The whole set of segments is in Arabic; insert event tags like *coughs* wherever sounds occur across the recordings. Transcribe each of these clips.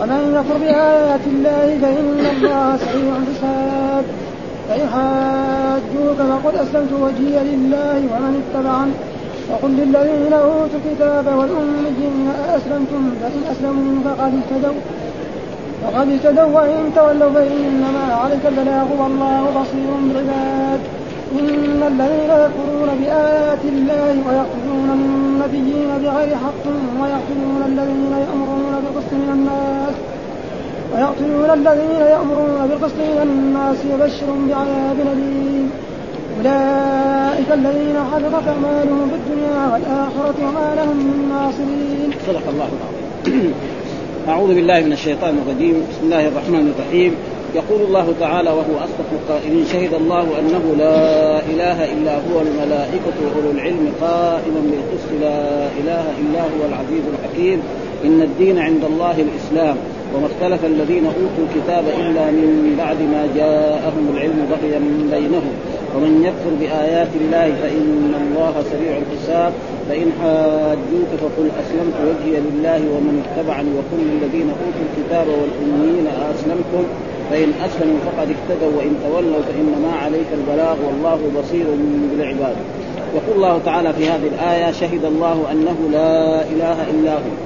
ومن يكفر بآيات الله فإن الله سريع الحساب. فإن حاجوك فقد أسلمت وجهي لله ومن اتبعني وقل للذين أوتوا الكتاب والأميين أأسلمتم فإن أسلموا فقد اهتدوا. فقد اهتدوا وإن تولوا فإنما عليك البلاغ والله بصير بالعباد. إن الذين يكفرون بآيات الله ويقتلون النبيين بغير حق ويقتلون الذين يأمرون بالقسط من الناس ويقتلون الذين يأمرون بالقسط من الناس يبشرهم بعذاب أليم أولئك الذين حبطت أعمالهم في الدنيا والآخرة وما لهم من ناصرين. صدق الله العظيم. أعوذ بالله من الشيطان الرجيم، بسم الله الرحمن الرحيم، يقول الله تعالى وهو أصدق القائلين شهد الله أنه لا إله إلا هو الملائكة وأولو العلم قائما بالقسط لا إله إلا هو العزيز الحكيم. إن الدين عند الله الإسلام. وما اختلف الذين أوتوا الكتاب إلا من بعد ما جاءهم العلم بغيا بينهم. ومن يكفر بآيات الله فإن الله سريع الحساب. فإن حاجوك فقل أسلمت وجهي لله ومن اتبعني وكل الذين أوتوا الكتاب والأميين أسلمتم. فإن أسلموا فقد اهتدوا وإن تولوا فإنما عليك البلاغ والله بصير بالعباد. يقول الله تعالى في هذه الآية شهد الله أنه لا إله إلا هو.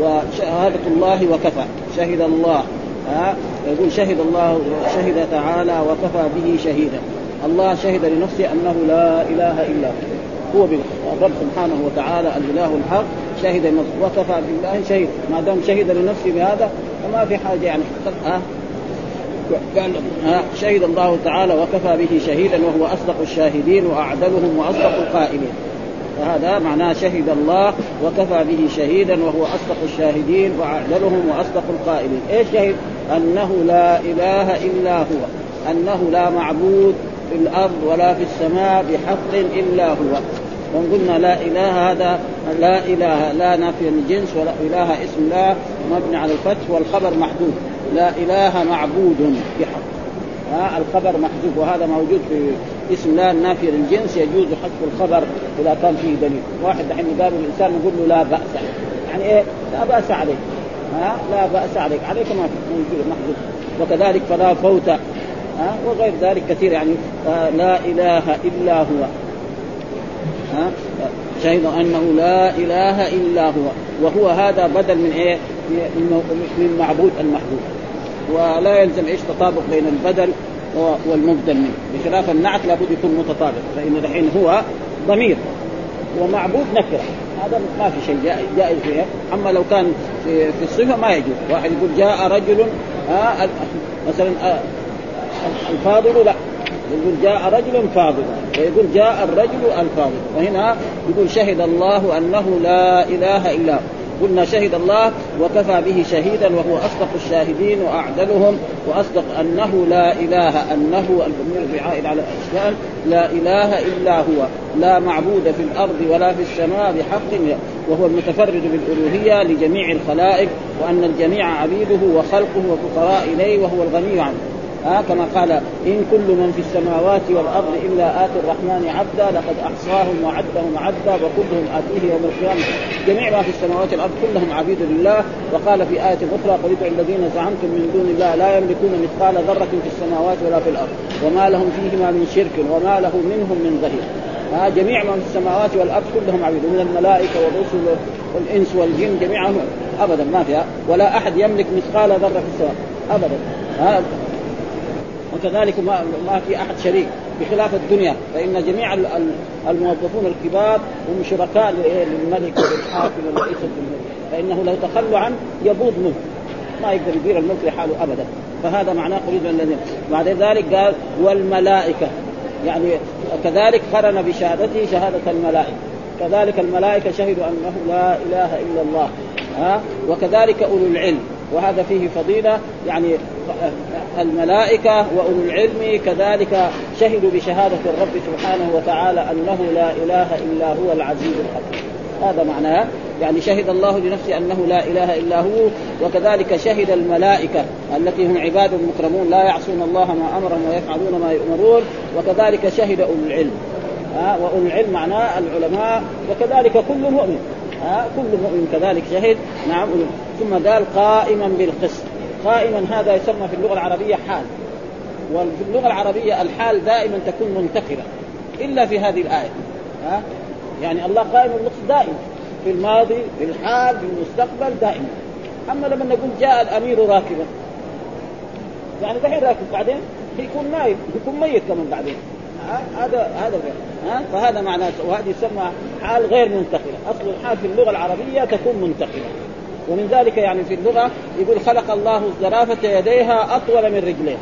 وشهادة الله وكفى. شهد الله. ها؟ يقول شهد الله شهد تعالى وكفى به شهيدا. الله شهد لنفسه أنه لا إله إلا هو. هو الرب سبحانه وتعالى الإله الحق. شهد وكفى بالله شهيد. ما دام شهد لنفسه بهذا فما في حاجة يعني. ها؟ قال شهد الله تعالى وكفى به شهيدا وهو أصدق الشاهدين وأعدلهم وأصدق القائلين فهذا معناه شهد الله وكفى به شهيدا وهو أصدق الشاهدين وأعدلهم وأصدق القائلين، إيش شهد؟ أنه لا إله إلا هو، أنه لا معبود في الأرض ولا في السماء بحق إلا هو. وقلنا لا إله هذا لا إله لا نافي الجنس ولا إله اسم لا مبني على الفتح والخبر محدود لا إله معبود بحق. ها الخبر محذوف وهذا موجود في اسم لا النافي للجنس يجوز حذف الخبر إذا كان فيه دليل. واحد الحين يقابل الإنسان نقول له لا بأس يعني إيه؟ لا بأس عليك. ها لا بأس عليك. عليك ما موجود محذوف. وكذلك فلا فوت. ها وغير ذلك كثير يعني. لا إله إلا هو. ها شهد أنه لا إله إلا هو. وهو هذا بدل من إيه؟ من معبود المحبوب ولا يلزم إيش تطابق بين البدل والمبدل منه. بخلاف النعت لابد يكون متطابق فإن الحين هو ضمير ومعبود نكرة. هذا ما في شيء جائز فيه أما لو كان في, في الصفة ما يجوز. واحد يقول جاء رجل آه مثلا آه الفاضل لا. يقول جاء رجل فاضل. ويقول جاء الرجل الفاضل. وهنا يقول شهد الله أنه لا إله إلا هو. قلنا شهد الله وكفى به شهيدا وهو أصدق الشاهدين وأعدلهم وأصدق أنه لا إله أنه الضمير بعائد على الاشياء لا إله إلا هو لا معبود في الأرض ولا في السماء بحق وهو المتفرد بالألوهية لجميع الخلائق وأن الجميع عبيده وخلقه وفقراء إليه وهو الغني عنه. ها كما قال إن كل من في السماوات والأرض إلا آتي الرحمن عبدا لقد أحصاهم وعدهم عدا وكلهم آتيه يوم القيامة. جميع ما في السماوات والأرض كلهم عبيد لله. وقال في آية أخرى قل ادعوا الذين زعمتم من دون الله لا يملكون مثقال ذرة في السماوات ولا في الأرض وما لهم فيهما من شرك وما له منهم من ظهير. ها جميع من في السماوات والأرض كلهم عبيد من الملائكة والرسل والإنس والجن جميعهم. ابدا ما فيها. ولا أحد يملك مثقال ذرة في السماء ابدا. ها وكذلك ما, ما في أحد شريك بخلاف الدنيا. فإن جميع الموظفون الكبار هم شركاء للملك وللحاكم ولرئيس الجمهوريه فإنه لو تخلوا عنه يبوظ ملك. ما يقدر يدير الملك لحاله ابدا. فهذا معناه قريب الذين. بعد ذلك قال والملائكة. يعني كذلك قرن بشهادته شهادة الملائكة. كذلك الملائكة شهدوا أنه لا إله إلا الله. ها؟ وكذلك أولو العلم. وهذا فيه فضيلة. يعني الملائكة وأولو العلم كذلك شهدوا بشهادة الرب سبحانه وتعالى أنه لا إله إلا هو العزيز الحكيم. هذا معناه يعني شهد الله لنفسه أنه لا إله إلا هو وكذلك شهد الملائكة التي هم عباد مكرمون لا يعصون الله ما أمرهم ويفعلون ما يؤمرون وكذلك شهد أولو العلم. ها وأولو العلم معناه العلماء وكذلك كل مؤمن. ها كل مؤمن كذلك شهد. نعم ثم قال قائما بالقسط. قائما هذا يسمى في اللغة العربية حال. وفي اللغة العربية الحال دائما تكون منتقلة إلا في هذه الآية. ها؟ يعني الله قائم بالقسط دائما في الماضي في الحال في المستقبل دائما. أما لما نقول جاء الأمير راكبا يعني دحين راكب بعدين يكون نايم يكون ميت كمان بعدين. هذا هذا ها؟ فهذا معناه وهذه يسمى حال غير منتقلة. أصل الحال في اللغة العربية تكون منتقلة. ومن ذلك يعني في اللغة يقول خلق الله الزرافه يديها أطول من رجليها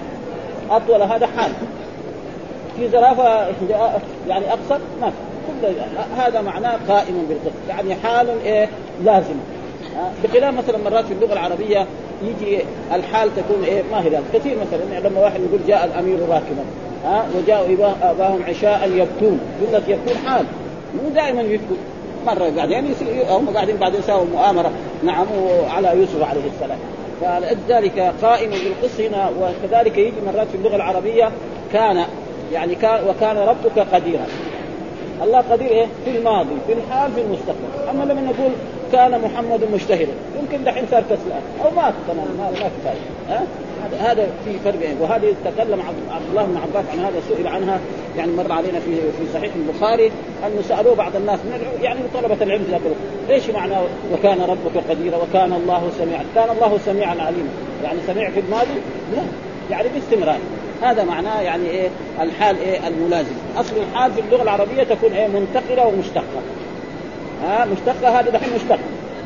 أطول هذا حال. في زرافة يعني أقصر؟ ما كل هذا معناه قائم بالقسط يعني حال إيه؟ لازمه بخلاف مثلا مرات في اللغة العربية يجي الحال تكون إيه؟ ما هي كثير مثلا لما واحد يقول جاء الأمير راكبا ها؟ وجاءوا أباهم عشاء يبكون يقول لك يبكون حال. مو دائما يبكون. مرة بعدين هم قاعدين بعدين ساووا مؤامرة نعم على يوسف عليه السلام. فلذلك قائم بالقص هنا وكذلك يجي مرات في اللغة العربية كان يعني كان وكان ربك قديرا. الله قدير إيه؟ في الماضي في الحال في المستقبل. أما لما نقول كان محمد مجتهدا يمكن دحين صار كسلان أو مات تماما ما ما فائده ها؟ هذا في فرق يعني. وهذه تكلم عبد الله بن عباس عن هذا سئل عنها يعني مر علينا في في صحيح البخاري انه سألوه بعض الناس من يعني طلبة العلم ذكروا إيش معنى وكان ربك قديرا وكان الله سميعا كان الله سميعا عليما يعني سميع في الماضي؟ لا. يعني باستمرار. هذا معناه يعني إيه؟ الحال إيه؟ الملازم. أصل الحال في اللغة العربية تكون إيه؟ منتقلة ومشتقة. ها؟ مشتقة هذا دحين مشتق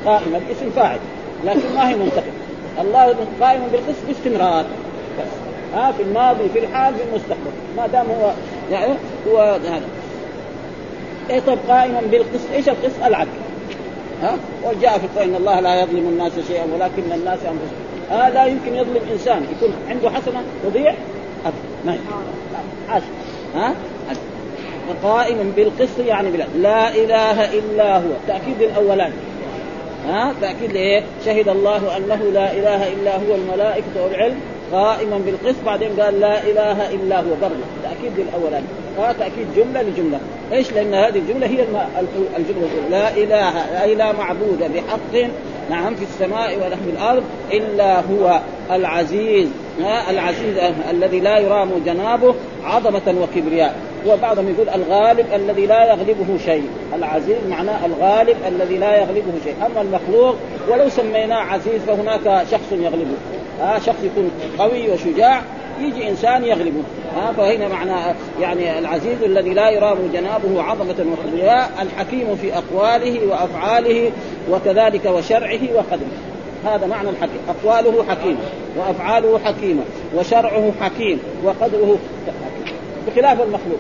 قائمه اسم فاعل. لكن ما هي منتقلة. الله قائم بالقسط باستمرار. بس. ها في الماضي في الحال في المستقبل. ما دام هو يعني هو هذا. إيه طيب قائما بالقسط؟ إيش القسط؟ العدل. ها؟ وجاء في القرآن إن الله لا يظلم الناس شيئا ولكن الناس أنفسهم. آه لا يمكن يظلم إنسان. يكون عنده حسنة تضيع ما ها؟ قائم بالقسط يعني بلا لا إله إلا هو. تأكيد الأولاني. ها؟ تأكيد لإيه؟ شهد الله أنه لا إله إلا هو الملائكة والعلم قائما بالقسط بعدين قال لا إله إلا هو برضه تأكيد للأولاني. ها تاكيد جملة لجملة. إيش؟ لأن هذه الجملة هي الجملة لا إله اي لا معبود بحق نعم في السماء ولا في الأرض إلا هو العزيز. العزيز الذي لا يرام جنابه عظمة وكبرياء. وبعضهم يقول الغالب الذي لا يغلبه شيء. العزيز معناه الغالب الذي لا يغلبه شيء. أما المخلوق ولو سميناه عزيز فهناك شخص يغلبه. آه شخص يكون قوي وشجاع يجي إنسان يغلبه. ها فهنا معنى يعني العزيز الذي لا يرام جنابه عظمة وكبرياء الحكيم في أقواله وأفعاله وكذلك وشرعه وقدره. هذا معنى الحكيم أقواله حكيمة وأفعاله حكيمة وشرعه حكيم وقدره بخلاف المخلوق.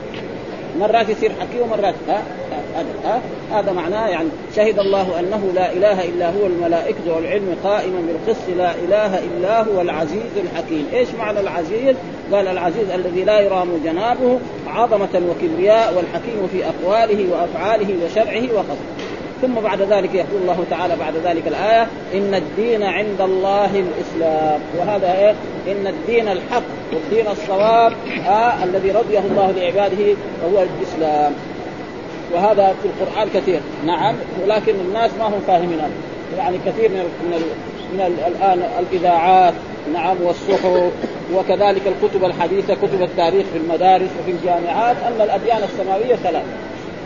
مرات يصير حكيم ومرات ها ها هذا معناه يعني شهد الله أنه لا إله إلا هو الملائكة والعلم قائما بالقسط لا إله إلا هو العزيز الحكيم، إيش معنى العزيز؟ قال العزيز الذي لا يرام جنابه عظمة وكبرياء والحكيم في أقواله وأفعاله وشرعه وقدره. ثم بعد ذلك يقول الله تعالى بعد ذلك الآية إن الدين عند الله الإسلام وهذا إيه؟ إن الدين الحق والدين الصواب آه الذي رضيه الله لعباده هو الإسلام وهذا في القرآن كثير. نعم ولكن الناس ما هم فاهمين يعني كثير من من من الآن الإذاعات نعم والصحف وكذلك الكتب الحديثة كتب التاريخ في المدارس وفي الجامعات. أن الأديان السماوية ثلاث.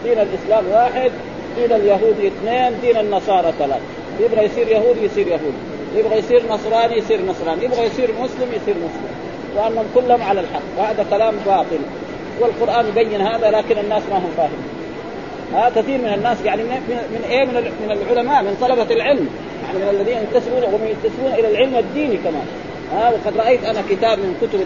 دين الإسلام واحد دين اليهود اثنين دين النصارى ثلاث. يبغى يصير يهودي يصير يهودي. يبغى يصير نصراني يصير نصراني. يبغى يصير مسلم يصير مسلم. وأنهم كلهم على الحق. وهذا كلام باطل. والقرآن يبين هذا لكن الناس ما هم فاهمين. ها كثير من الناس يعني من, من إيه؟ من, من العلماء من طلبة العلم. يعني من الذين ينتسبون وهم ينتسبون إلى العلم الديني كمان. ها وقد رأيت أنا كتاب من كتب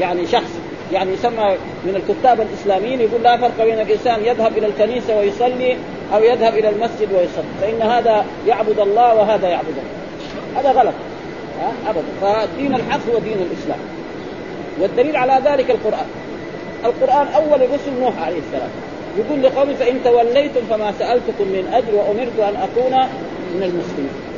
يعني شخص يعني يسمى من الكتاب الإسلاميين يقول لا فرق بين الإنسان يذهب إلى الكنيسة ويصلي أو يذهب إلى المسجد ويصلي. فإن هذا يعبد الله وهذا يعبد الله. هذا غلط. ها ابدا. فدين الحق هو دين الإسلام. والدليل على ذلك القرآن. القرآن أول الرسل نوح عليه السلام. يقول لقوم فإن توليتم فما سألتكم من أجر وأمرت أن أكون من المسلمين.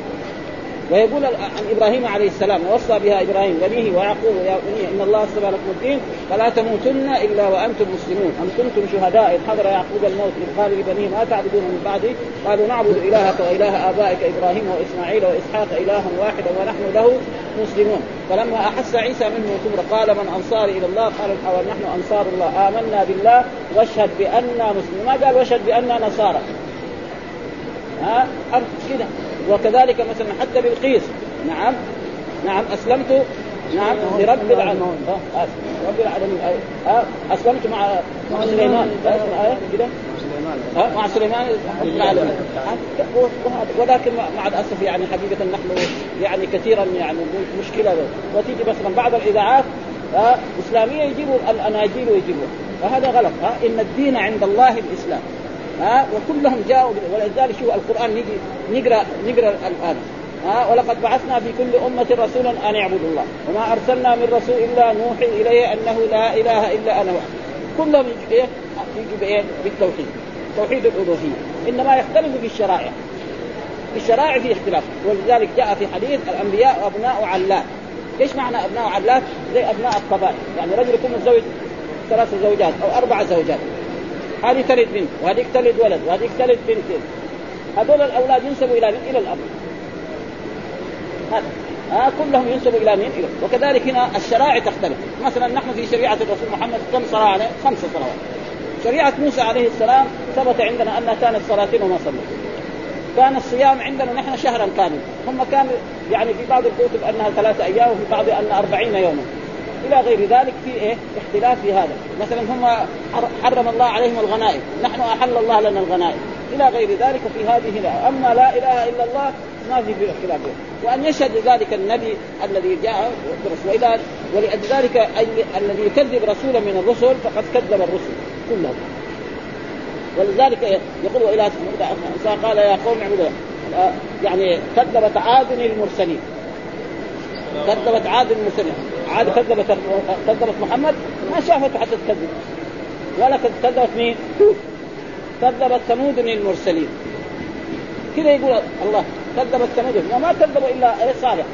ويقول عن إبراهيم عليه السلام ووصى بها إبراهيم بنيه ويعقوب يا بني إن الله اصطفى لكم الدين فلا تموتن إلا وأنتم مسلمون. أم كنتم شهداء إذ حضر يعقوب الموت إذ قال لبنيه ما تعبدون من بعدي؟ قالوا نعبد إلهك وإله آبائك إبراهيم وإسماعيل وإسحاق إلها واحدا ونحن له مسلمون. فلما أحس عيسى منه الكفر قال من انصاري إلى الله؟ قال نحن أنصار الله؟ آمنا بالله واشهد بأننا مسلمون. ما قال واشهد بأننا نصارى. ها؟ كذا وكذلك مثلا حتى بالقيس نعم. نعم أسلمت. نعم لرب العالمين. رب العالمين. أسلمت مع مع سليمان. كذا مع سليمان. العالمين. ولكن مع الأسف يعني حقيقة نحن يعني كثيرا يعني مشكلة. وتيجي مثلا بعض الإذاعات إسلامية يجيبوا الأناجيل ويجيبوا فهذا غلط. ها إن الدين عند الله الإسلام. ها وكلهم جاءوا ولذلك شو القرآن نجي نقرا نقرأ الان ها ولقد بعثنا في كل أمة رسولا أن يعبدوا الله. وما أرسلنا من رسول إلا نوحي إليه أنه لا إله إلا أنا واحد كلهم يجي إيه؟ يجي بإيه؟ بالتوحيد. توحيد الألوهية. إنما يختلف في الشرائع. في الشرائع في اختلاف ولذلك جاء في حديث الأنبياء أبناء علات. إيش معنى أبناء علات؟ زي أبناء القبائل، يعني رجل يكون متزوج ثلاث زوجات أو أربع زوجات. هذه تلد بنت وهذيك تلد ولد وهذيك تلد بنتين هذول الأولاد ينسبوا إلى إلى الأب هذا آه كلهم ينسبوا إلى مين؟ إلى وكذلك هنا الشرائع تختلف، مثلا نحن في شريعة الرسول محمد كم صلاه عليه؟ خمس صلوات. شريعة موسى عليه السلام ثبت عندنا أنها كانت صلاتين وما صلى. كان الصيام عندنا نحن شهرا كاملا، هم كانوا يعني في بعض الكتب أنها ثلاثة أيام وفي بعض أنها أربعين يوما. إلى غير ذلك في إيه؟ اختلاف في هذا، مثلا هم حرم الله عليهم الغنائم، نحن أحل الله لنا الغنائم، إلى غير ذلك في هذه لا. أما لا إله إلا الله ما في خلاف وأن يشهد ذلك النبي الذي جاء برسول واذا ولأجل ذلك الذي يكذب رسولا من الرسل فقد كذب الرسل كلهم. ولذلك يقول والى قال يا قوم اعبدوا. يعني كذبت عاد المرسلين. كذبت عاد المرسلين. عاد كذبت كذبت محمد ما شافته حتى تكذب. ولا كذبت مين؟ كذبت ثمود المرسلين. كذا يقول الله كذبت ثمود. وما كذبوا إلا صالح.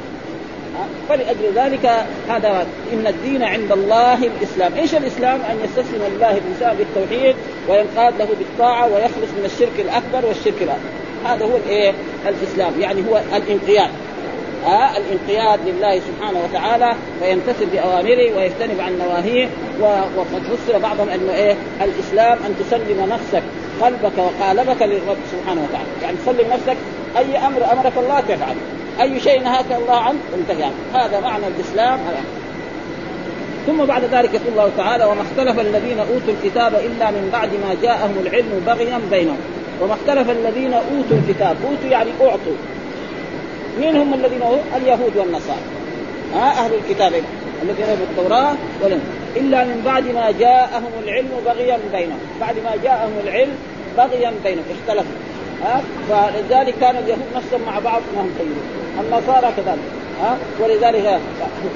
فلأجل ذلك هذا إن الدين عند الله الإسلام. إيش الإسلام؟ أن يستسلم لله الإنسان بالتوحيد وينقاد له بالطاعة ويخلص من الشرك الأكبر والشرك الأكبر هذا هو الإيه؟ الإسلام. يعني هو الانقياد. آه الانقياد لله سبحانه وتعالى ويمتثل بأوامره ويجتنب عن نواهيه وقد فسر بعضهم أنه إيه؟ الإسلام أن تسلم نفسك قلبك وقالبك للرب سبحانه وتعالى. يعني تسلم نفسك أي أمر أمرك الله تفعل. أي شيء نهاك الله عنه انتهي عنه هذا معنى الإسلام. ثم بعد ذلك يقول الله تعالى وما اختلف الذين أوتوا الكتاب إلا من بعد ما جاءهم العلم بغيا بينهم. وما اختلف الذين أوتوا الكتاب أوتوا يعني أعطوا. مين هم الذين اوتوا؟ اليهود والنصارى. ها؟ أهل الكتاب الذين اوتوا التوراة ولم إلا من بعد ما جاءهم العلم بغيا بينهم. بعد ما جاءهم العلم بغيا بينهم. اختلفوا. ها؟ فلذلك كان اليهود نفسهم مع بعض انهم طيبون النصارى كذلك. ها؟ ولذلك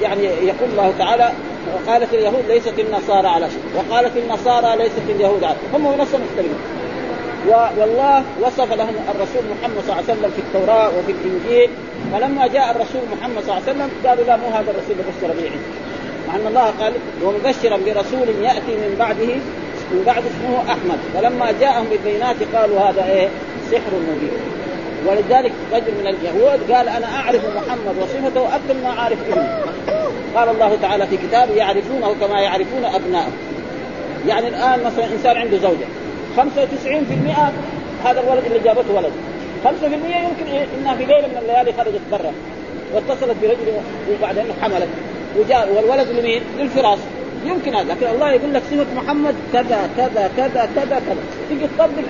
يعني يقول الله تعالى وقالت اليهود ليست النصارى على شيء. وقالت النصارى ليست اليهود على شيء. هم نفسهم مختلفون والله وصف لهم الرسول محمد صلى الله عليه وسلم في التوراة وفي الإنجيل فلما جاء الرسول محمد صلى الله عليه وسلم قالوا لا مو هذا الرسول اللي بشر به مع أن الله قال ومبشرا برسول يأتي من بعده من بعد اسمه أحمد. فلما جاءهم بالبينات قالوا هذا إيه؟ سحر مبين. ولذلك رجل من اليهود قال أنا أعرف محمد وصفته أكثر ما أعرف ابني قال الله تعالى في كتابه يعرفونه كما يعرفون ابنائهم يعني الآن مثلا إنسان عنده زوجة. 95% هذا الولد اللي جابته ولد. 5% يمكن إيه إنها في ليلة من الليالي خرجت برا. واتصلت برجل وبعدين حملت. وجاء والولد لمين؟ للفراش. يمكن هذا لكن الله يقول لك صفة محمد كذا كذا كذا كذا كذا. تيجي تطبق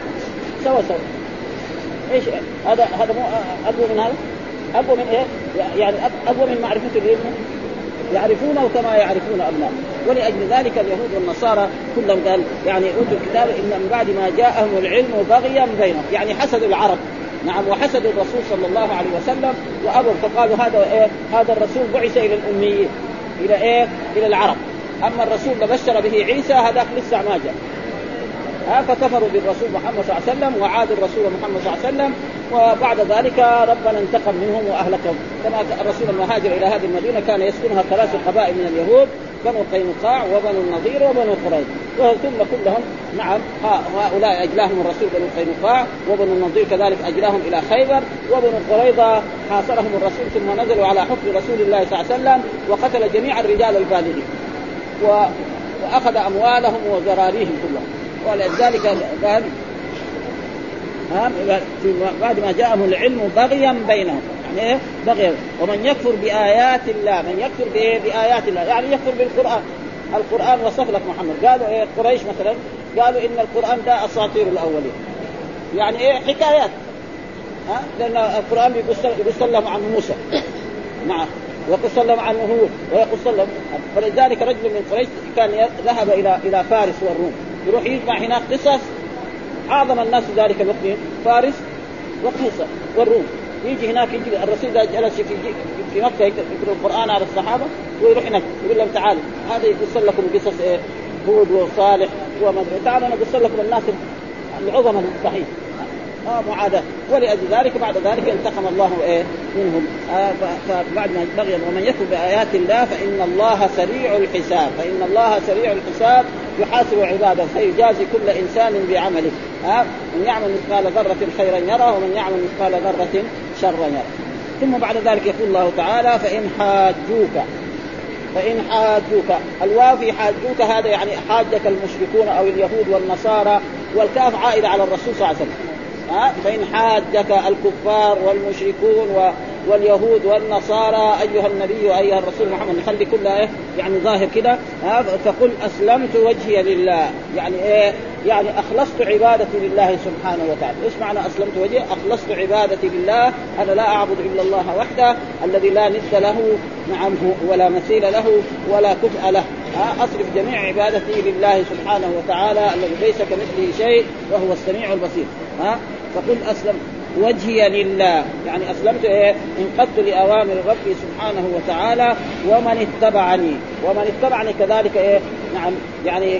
سوا سوا. إيش؟ هذا هذا مو اقوى من هذا؟ اقوى من إيه؟ يعني اقوى من معرفه العلم يعرفونه كما يعرفون الله. ولأجل ذلك اليهود والنصارى كلهم قال يعني أوتوا الكتاب إن من بعد ما جاءهم العلم بغيا بينهم. يعني حسدوا العرب. نعم وحسدوا الرسول صلى الله عليه وسلم وابوا فقالوا هذا إيه؟ هذا الرسول بعث إلى الأميين إلى إيه؟ إلى العرب. أما الرسول بشر به عيسى هذاك لسه ما جاء. ها فكفروا بالرسول محمد صلى الله عليه وسلم وعادوا الرسول محمد صلى الله عليه وسلم وبعد ذلك ربنا انتقم منهم وأهلكهم. كما الرسول لما هاجر إلى هذه المدينة كان يسكنها ثلاث قبائل من اليهود بنو قينقاع وبنو النضير وبنو قريظ. ثم كلهم نعم هؤلاء أجلاهم الرسول بنو قينقاع وبنو النضير كذلك أجلاهم إلى خيبر وبنو قريظة حاصرهم الرسول ثم نزلوا على حكم رسول الله صلى الله عليه وسلم وقتل جميع الرجال البالغين وأخذ أموالهم وذراريهم كلهم. ولذلك قال بعد ما جاءهم العلم بغيا بينهم. يعني إيه؟ بغيا ومن يكفر بآيات الله من يكفر بإيه؟ بآيات الله. يعني يكفر بالقرآن. القرآن وصف لك محمد. قالوا إيه؟ قريش مثلا قالوا إن القرآن ده أساطير الأولين. يعني إيه؟ حكايات. ها؟ لأن القرآن يقول سلم عن موسى. *coughs* نعم. ويقول سلم عن هود. ويقول سلم فلذلك رجل من قريش كان ذهب إلى إلى فارس والروم. يروح يجمع هناك قصص. اعظم الناس في ذلك الوقت. فارس وقيصر والروم. يجي هناك يجي الرسول إذا جلس في في مكة يقرأ القرآن على الصحابة ويروح هناك يقول لهم تعالوا هذا يقص لكم قصص إيه هود وصالح وما تعالوا أنا اقص لكم الناس العظماء الصحيح. آه معاداة. ولأجل ذلك بعد ذلك انتقم الله إيه منهم. آه فبعد ما بغي ومن يكفر بآيات الله فإن الله سريع الحساب فإن الله سريع الحساب يحاسب عباده فيجازي كل إنسان بعمله. آه من يعمل مثقال ذرة خيرا يرى ومن يعمل مثقال ذرة شرا يرى ثم بعد ذلك يقول الله تعالى فإن حاجوك فإن حاجوك. الواو في حاجوك هذا يعني حاجك المشركون أو اليهود والنصارى والكاف عائدة على الرسول صلى الله عليه وسلم. فإن حاجك الكفار والمشركون واليهود والنصارى أيها النبي أيها الرسول محمد نخلي كلها إية يعني ظاهر كده. فقل أسلمت وجهي لله. يعني إيه؟ يعني أخلصت عبادتي لله سبحانه وتعالى. إيش معنى أسلمت وجهي؟ أخلصت عبادتي لله. أنا لا أعبد إلا الله وحده الذي لا ند له نعم ولا مثيل له ولا كفء له. أصرف جميع عبادتي لله سبحانه وتعالى الذي ليس كمثله شيء وهو السميع البصير. ها فقل أسلم. وجهي لله. يعني أسلمت إيه؟ انقدت لأوامر ربي سبحانه وتعالى ومن اتبعني. ومن اتبعني كذلك إيه؟ نعم يعني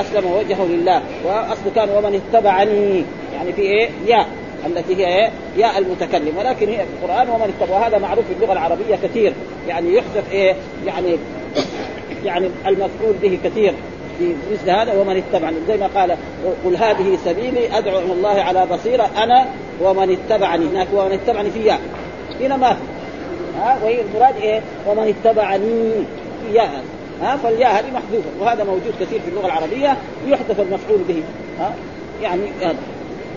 اسلم وجهه لله. وأصل كان ومن اتبعني. يعني في إيه؟ يا التي هي إيه؟ يا المتكلم. ولكن هي في القرآن ومن اتبع. وهذا معروف في اللغة العربية كثير. يعني يحذف إيه؟ يعني يعني المفعول به كثير. في مثل هذا ومن اتبعني زي ما قال قل هذه سبيلي أدعو إلى الله على بصيرة أنا ومن اتبعني. هناك ومن اتبعني فيها. هنا ما؟ في ها وهي المراد إيه؟ ومن اتبعني فيها. ها فالياء هذه محذوفة وهذا موجود كثير في اللغة العربية يحذف المفعول به. ها يعني هذا.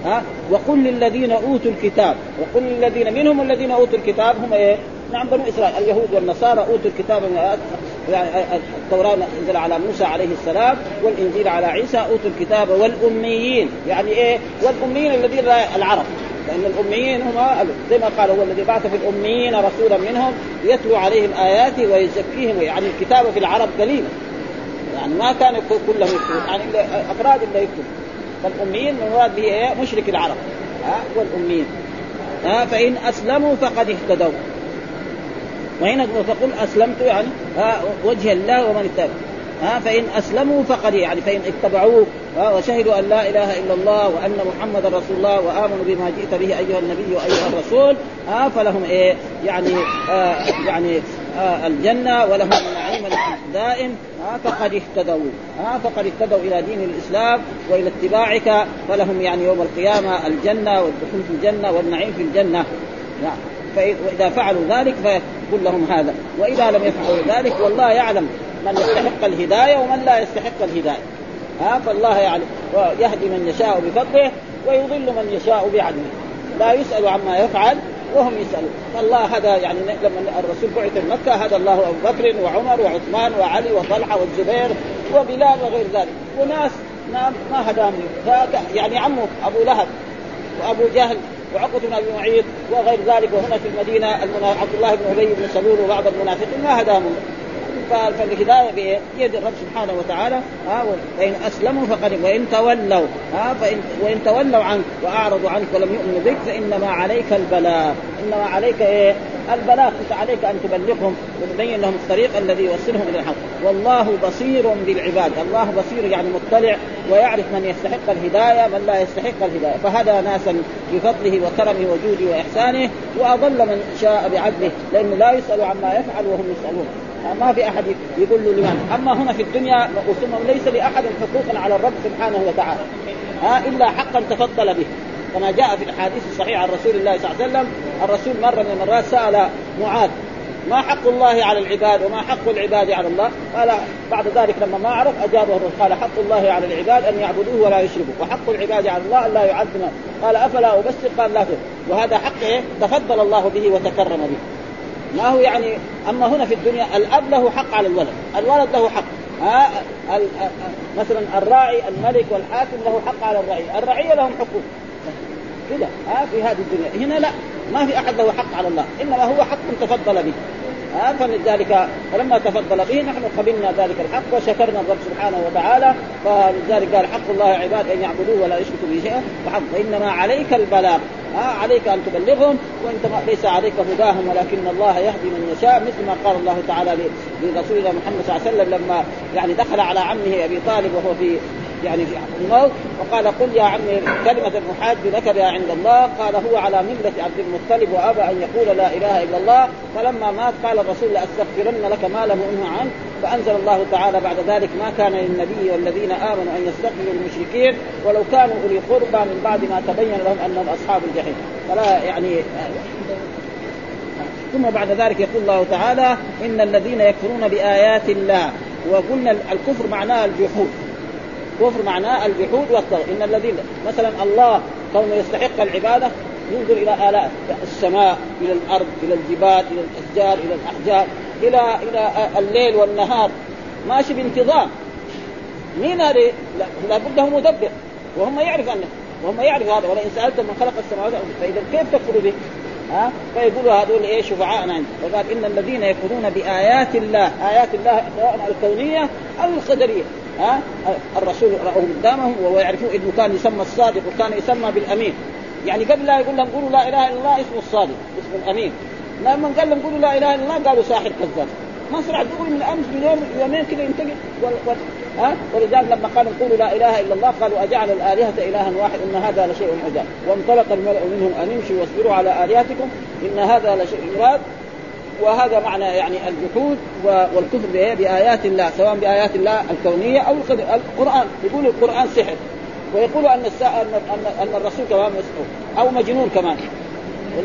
ها وقل للذين أوتوا الكتاب. وقل للذين منهم الذين أوتوا الكتاب هم إيه؟ نعم بنو إسرائيل اليهود والنصارى أوتوا الكتاب يعني التوراة نزل على موسى عليه السلام والإنجيل على عيسى أوتوا الكتاب والأميين. يعني إيه؟ والأميين الذين العرب. لأن الأميين هم زي ما قال هو الذي بعث في الأميين رسولا منهم يتلو عليهم اياته ويزكيهم يعني الكتابه في العرب قليله يعني ما كان كلهم يكتبون يعني أفراد اللي يكتب فالأميين المراد به إيه؟ مشرك العرب. ها؟ والأميين. ها؟ فإن أسلموا فقد اهتدوا. وهنا فقل أسلمت يعني وجه الله ومن اتبع. ها فإن أسلموا فقد يعني فإن اتبعوه وشهدوا أن لا إله إلا الله وأن محمدا رسول الله وآمنوا بما جئت به أيها النبي وأيها الرسول ها فلهم إيه؟ يعني آه يعني آه الجنة ولهم النعيم الدائم ها فقد اهتدوا ها فقد اهتدوا إلى دين الإسلام وإلى اتباعك فلهم يعني يوم القيامة الجنة والدخول في الجنة والنعيم في الجنة. نعم فإذا فعلوا ذلك فيقول لهم هذا وإذا لم يفعلوا ذلك والله يعلم من يستحق الهداية ومن لا يستحق الهداية. ها فالله يعني يهدي من يشاء بفضله ويضل من يشاء بعدله. لا يسأل عما يفعل وهم يسألون. فالله هذا يعني لما الرسول بعث مكة هدى الله أبو بكر وعمر وعثمان وعلي وطلحة والزبير وبلال وغير ذلك. وناس ما ما هداهم. يعني عمه أبو لهب وأبو جهل وعقبة بن أبي معيط وغير ذلك وهنا في المدينة عبد الله بن أبي بن سلول وبعض المنافقين ما هداهم. فالهدايه بيد الرب سبحانه وتعالى ها فان أسلموا فقد وإن تولوا ها فإن وإن تولوا عنك وأعرضوا عنك ولم يؤمنوا بك فإنما عليك البلاغ إنما عليك إيه؟ البلاغ انت عليك أن تبلغهم وتبين لهم الطريق الذي يوصلهم إلى الحق. والله بصير بالعباد. الله بصير يعني مطلع ويعرف من يستحق الهداية من لا يستحق الهداية. فهدى ناسا بفضله وكرمه وجوده وإحسانه وأضل من شاء بعدله لأنه لا يسأل عما يفعل وهم يسألون. ما في أحد يقول له لمن أما هنا في الدنيا ثم ليس لأحد حقوق على الرب سبحانه وتعالى. ها إلا حقا تفضل به. كما جاء في الاحاديث الصحيحه عن رسول الله صلى الله عليه وسلم الرسول مرة من المرات سأل معاذ ما حق الله على العباد وما حق العباد على الله؟ قال بعد ذلك لما ما عرف أجابه الرسول قال حق الله على العباد أن يعبدوه ولا يشركوا وحق العباد على الله أن لا يعظم قال أفلا أبشر؟ قال لا وهذا حق إيه؟ تفضل الله به وتكرم به. ما هو يعني أما هنا في الدنيا الأب له حق على الولد الولد له حق. ها مثلا الراعي الملك والحاكم له حق على الرعيه الرعية لهم حقوق. كذا ها في هذه الدنيا. هنا لا ما في أحد له حق على الله إنما هو حق تفضل به. فلذلك فلما تفضل به نحن قبلنا ذلك الحق وشكرنا الرب سبحانه وتعالى فلذلك قال حق الله عباد أن يعبدوه ولا يشركوا به شيئا فحق. وانما عليك البلاغ. ها عليك أن تبلغهم وإنت ليس عليك هداهم ولكن الله يهدي من يشاء مثل ما قال الله تعالى لرسولنا محمد صلى الله عليه وسلم لما يعني دخل على عمه أبي طالب وهو في يعني في الموت وقال قل يا عمي كلمة أحاج لك بها عند الله قال هو على ملة عبد المطلب وأبى أن يقول لا إله إلا الله فلما مات قال الرسول لأستغفرن لك ما لم أنه عنه فأنزل الله تعالى بعد ذلك ما كان للنبي والذين آمنوا أن يستغفروا للمشركين ولو كانوا أولي قربى من بعد ما تبين لهم أنهم أصحاب الجحيم. فلا يعني ثم بعد ذلك يقول الله تعالى إن الذين يكفرون بآيات الله وقلنا الكفر معناه الجحود. كفر معناه الجحود والطغى إن الذين مثلا الله كونه يستحق العبادة ينظر إلى آلاء السماء إلى الأرض إلى الجبال إلى الأشجار إلى الأحجار إلى إلى الليل والنهار. ماشي بانتظام. مين هذه؟ لابد له مدبر. وهم يعرف انه وهم يعرف هذا. ولئن سالتم من خلق السماوات فإذا كيف تكفروا به؟ ها؟ فيقولوا هذول إيه شفعاءنا عند وقال إن الذين يكفرون بآيات الله. آيات الله سواء الكونيه أو القدريه ها؟ الرسول رأوه قدامهم ويعرفون إنه كان يسمى الصادق وكان يسمى بالأمين. يعني قبل لا يقول لهم قولوا لا إله إلا الله اسمه الصادق اسمه الأمين. لما قال لهم قولوا لا إله إلا الله قالوا ساحر كذاب. سرع تقول من أمس من يوم يومين كذا ينتقل ها؟ ولذلك لما قالوا قولوا لا إله إلا الله قالوا أجعل الآلهة إلها واحد إن هذا لشيء عجاب. وانطلق الملأ منهم أن امشوا واصبروا على آلهتكم إن هذا لشيء يراد وهذا معنى يعني الجحود والكفر بآيات الله سواء بآيات الله الكونية أو القرآن. يقول القرآن سحر. ويقول أن, أن, أن الرسول كمان مسحور. أو مجنون كمان.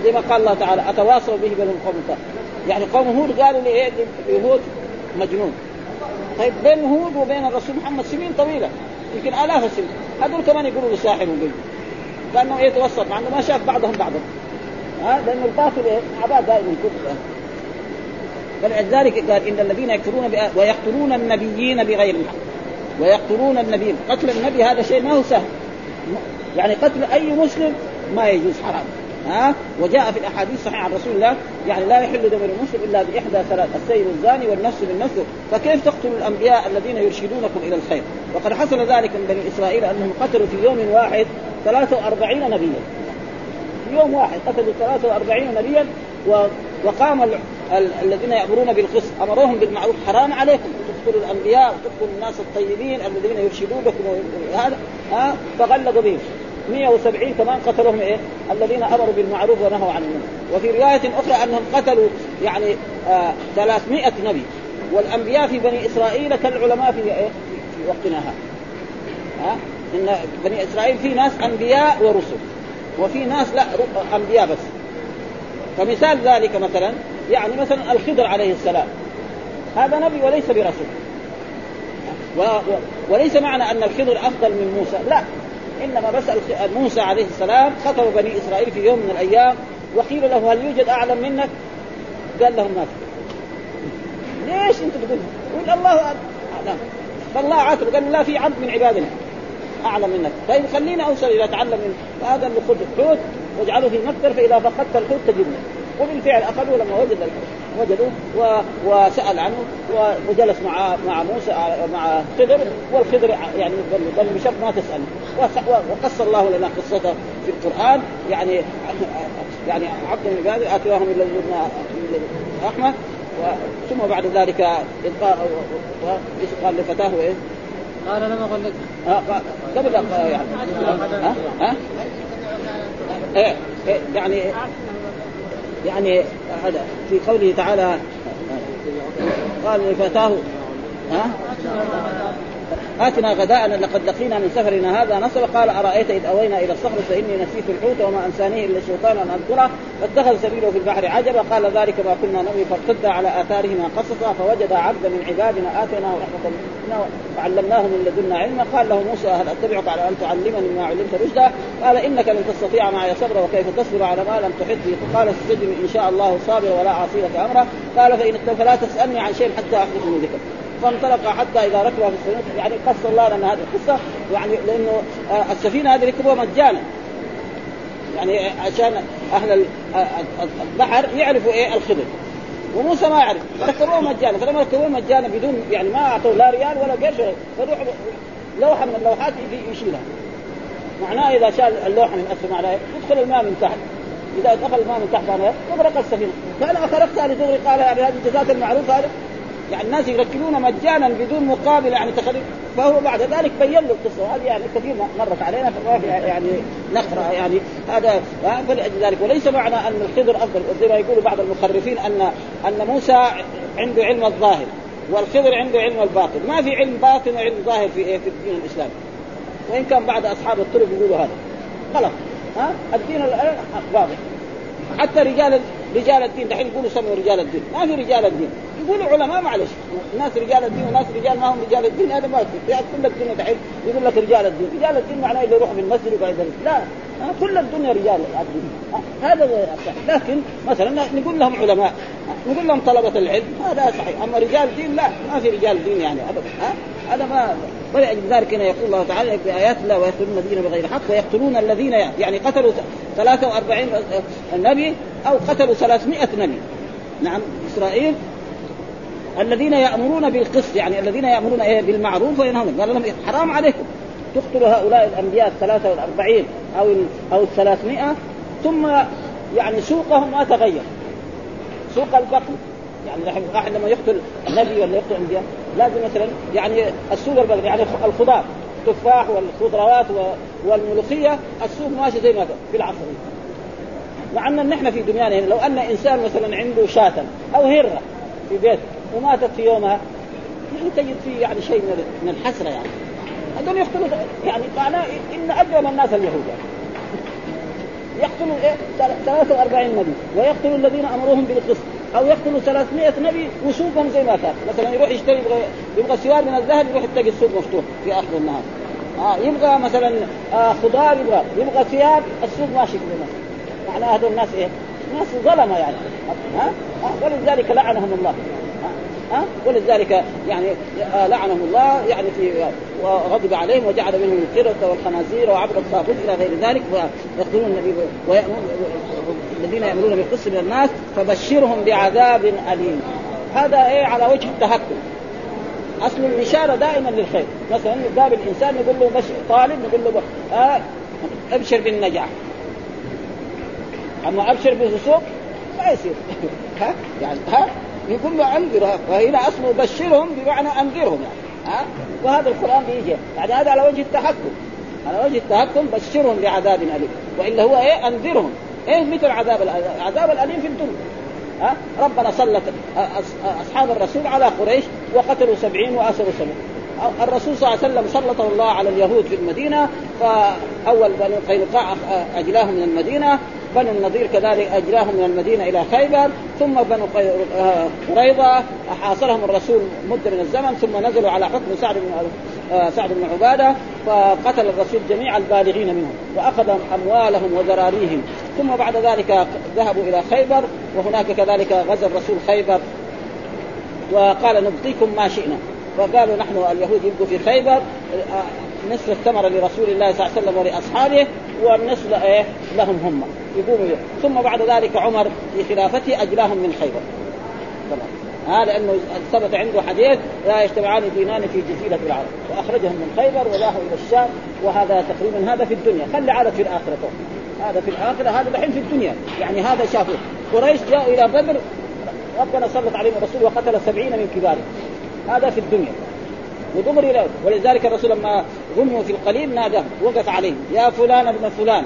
زي ما قال الله تعالى أتواصوا به بين قوم يعني قوم هود قالوا لإيه لهود مجنون. طيب بين هود وبين الرسول محمد سنين طويلة. يمكن آلاف السنين. هذول كمان يقولوا له ساحر وقل لأنه يتوسط مع أنه ما شاف بعضهم بعضا. ها؟ لأنه الباطل إيه؟ عباد دائما كفر. فلذلك قال إن الذين يكفرون. ويقتلون النبيين بغير الحق. ويقتلون النبيين. قتل النبي هذا شيء ما هو سهل. يعني قتل أي مسلم ما يجوز حرام. ها؟ وجاء في الأحاديث الصحيحه عن رسول الله يعني لا يحل دم المسلم إلا بإحدى ثلاث السيد الزاني والنفس بالنفس. فكيف تقتلوا الأنبياء الذين يرشدونكم إلى الخير؟ وقد حصل ذلك من بني إسرائيل أنهم قتلوا في يوم واحد 43 نبيا. في يوم واحد قتلوا 43 نبيا. وقام الذين يأمرون بالقسط أمروهم بالمعروف حرام عليكم تقتلوا الأنبياء وتقتلوا الناس الطيبين الذين يرشدونكم هذا ها فغلظوا بهم 170 كمان قتلهم إيه؟ الذين أمروا بالمعروف ونهوا عن المنكر، وفي رواية أخرى أنهم قتلوا يعني آه 300 نبي، والأنبياء في بني إسرائيل كالعلماء في إيه؟ في وقتنا هذا. ها؟ إن بني إسرائيل في ناس أنبياء ورسل، وفي ناس لا أنبياء بس. فمثال ذلك مثلا يعني مثلا الخضر عليه السلام. هذا نبي وليس برسول. و... و... وليس معنى أن الخضر أفضل من موسى. لا. إنما بس موسى عليه السلام خطب بني إسرائيل في يوم من الأيام وقيل له هل يوجد أعلم منك؟ قال لهم ما في. ليش أنت تقول؟ يقول الله أعلم. فالله عاتب. قال لا في عبد من عبادنا أعلم منك. طيب خليني أوصل إلى اتعلم منه فهذا اللي خذ حوت واجعله في مكتر فإذا فقدت الحوت تجدني وبالفعل اخذوا لما وجد الحوت. وجدوه وسأل عنه وجلس مع مع موسى مع خضر والخضر يعني بل بشرط ما تسأل. وقص الله لنا قصته في القرآن. يعني يعني عبد من عباده اتواهم إلى احمد ثم بعد ذلك إيش قال لفتاه إيه؟ قال لم أقل لك. قبل يعني. ها؟ ها؟ إيه إيه يعني يعني هذا في قوله تعالى قال لفتاه ها؟ آتنا غداءنا لقد لقينا من سفرنا هذا نصب قال أرأيت إذ أوينا إلى الصخر فإني نسيت الحوت وما أنسانيه إلا الشيطان أن أذكره. فاتخذ سبيله في البحر عجبا. قال ذلك ما كنا نبغي فارتد على آثارهما قصصا. فوجد عبدا من عبادنا آتيناه رحمة منا وعلمناه من لدنا علما. قال له موسى هل أتبعك على أن تعلمني مما علمت رشدا؟ قال إنك لن تستطيع معي صبرا وكيف تصبر على ما لم تحط به قال استجب إن شاء الله صابرا ولا أعصي لك أمرا قال فإن فلا تسألني عن شيء حتى من ذكر فانطلق حتى إذا ركب في السفينه يعني قص الله لنا هذه القصة يعني لأنه آه، السفينة هذه ركبوها مجانا. يعني عشان أهل البحر يعرفوا إيه؟ الخضر. وموسى ما يعرف. فركبوه مجانا. فلما ركبوه مجانا بدون يعني ما اعطوا لا ريال ولا قرش فروح لوحة من اللوحات يشيلها. معناه إذا شال اللوحة من اسفل معناه يدخل الماء من تحت. إذا دخل الماء من تحت معناه تغرق السفينة. فانا خرقتها لدغري قال يعني هذه الجزات المعروفة هذا يعني الناس يركبون مجانا بدون مقابل يعني تخلي فهو بعد ذلك بين له القصة هذه يعني كثير مرت علينا فما في يعني نقرأ يعني. هذا فلأجل ذلك. وليس معنى أن الخضر أفضل. زي ما يقول بعض المخرفين ان أن موسى عنده علم الظاهر والخضر عنده علم الباطن. ما في علم باطن وعلم ظاهر في إيه؟ في الدين الاسلامي وإن كان بعض أصحاب الطرق يقولوا هذا. غلط. ها؟ الدين واضح. حتى رجال رجال الدين دحين يقولوا سموا رجال الدين. ما في رجال الدين. يقولوا علماء معلش الناس رجال الدين وناس رجال ما هم رجال الدين هذا ما في يعني كل الدنيا دحين يقول لك رجال الدين. رجال الدين معناه اللي يروح من المسجد وقاعد لا كل الدنيا رجال الدين. هذا لكن مثلا نقول لهم علماء نقول لهم طلبة العلم هذا صحيح. أما رجال دين لا ما في رجال دين يعني ابدا. هذا ما ولأجل ذلك هنا يقول الله تعالى في آيات الله ويقتلون الذين بغير حق ويقتلون الذين يعني قتلوا 43 نبي أو قتلوا 300 نبي. نعم إسرائيل الذين يأمرون بالقسط يعني الذين يأمرون إيه؟ بالمعروف وينهون. قال لهم حرام عليكم. تقتلوا هؤلاء الأنبياء الثلاثة والأربعين أو أو الثلاثمائة ثم يعني سوقهم ما تغير. سوق البقر يعني واحد لما يقتل نبي ولا يقتل أنبياء لازم مثلا يعني السوق البقر يعني الخضار. التفاح والخضروات والملوخية السوق ماشي زي ما في العصر. مع أن نحن في دنيانا لو أن إنسان مثلا عنده شاة أو هرة في بيته وماتت في يومها. يعني تجد فيه يعني شيء من الحسرة يعني. هذول يقتلوا يعني معناه إن اجرم الناس اليهود. يعني. يقتلوا إيه؟ 43 نبي. ويقتلوا الذين أمروهم بالقسط. أو يقتلوا 300 نبي وسوقهم زي ما كان. مثلا يروح يشتري يبغى يبغى سوار من الذهب يروح يتقي السوق مفتوح في آخر النهار. آه يبغى مثلا آه خضار يبغى يبغى ثياب السوق ماشي كذا معناه هذول الناس إيه؟ ناس ظلمه يعني. ها؟ ولذلك لعنهم الله. ها؟ ولذلك يعني آه، لعنهم الله يعني في وغضب عليهم وجعل منهم القردة والخنازير وعبد الطاغوت إلى غير ذلك ويقتلون النبي الذين يأمرون بالقسط من الناس فبشرهم بعذاب أليم. هذا إيه؟ على وجه التهكم. أصل الإشارة دائما للخير. مثلا يقابل إنسان نقول له بش طالب نقول له آه أبشر بالنجاح. أما أبشر بالسوق ما يصير. *laughs* ها؟ يعني ها؟ يقول له أنذر وهنا اصله بشرهم بمعنى أنذرهم يعني. ها؟ وهذا القرآن بيجي. يعني هذا على وجه التحكم. على وجه التحكم بشرهم بعذاب أليم. وإلا هو إيه؟ أنذرهم. إيه مثل عذاب العذاب الأليم في الدنيا. ها؟ ربنا سلط أصحاب الرسول على قريش وقتلوا سبعين وآسروا سبعين الرسول صلى الله عليه وسلم سلطه الله على اليهود في المدينة فأول بني قينقاع أجلاهم من المدينة بنو النضير كذلك أجراهم من المدينة إلى خيبر ثم بنو آه، قريظة حاصرهم الرسول مدة من الزمن ثم نزلوا على حكم سعد بن آه، سعد بن عبادة فقتل الرسول جميع البالغين منهم واخذ أموالهم وذراريهم. ثم بعد ذلك ذهبوا إلى خيبر وهناك كذلك غزا الرسول خيبر. وقال نبقيكم ما شئنا. فقالوا نحن اليهود يبقوا في خيبر. آه، نصف الثمره لرسول الله صلى الله عليه وسلم ولأصحابه والنصف إيه؟ لهم هم. يقوموا ثم بعد ذلك عمر في خلافته أجلاهم من خيبر. طبعا ها لأنه ثبت عنده حديث لا يجتمعان دينان في جزيرة العرب. واخرجهم من خيبر وذهبوا إلى الشام وهذا تقريبا هذا في الدنيا. خلي عادة في الآخرة هذا في الآخرة هذا دحين في الدنيا. يعني هذا شافوا قريش جاءوا إلى بدر ربنا سلط عليهم الرسول وقتل سبعين من كبارهم. هذا في الدنيا. ودغري له ولذلك الرسول لما غموا في القليل ناداه وقف عليهم يا فلان ابن فلان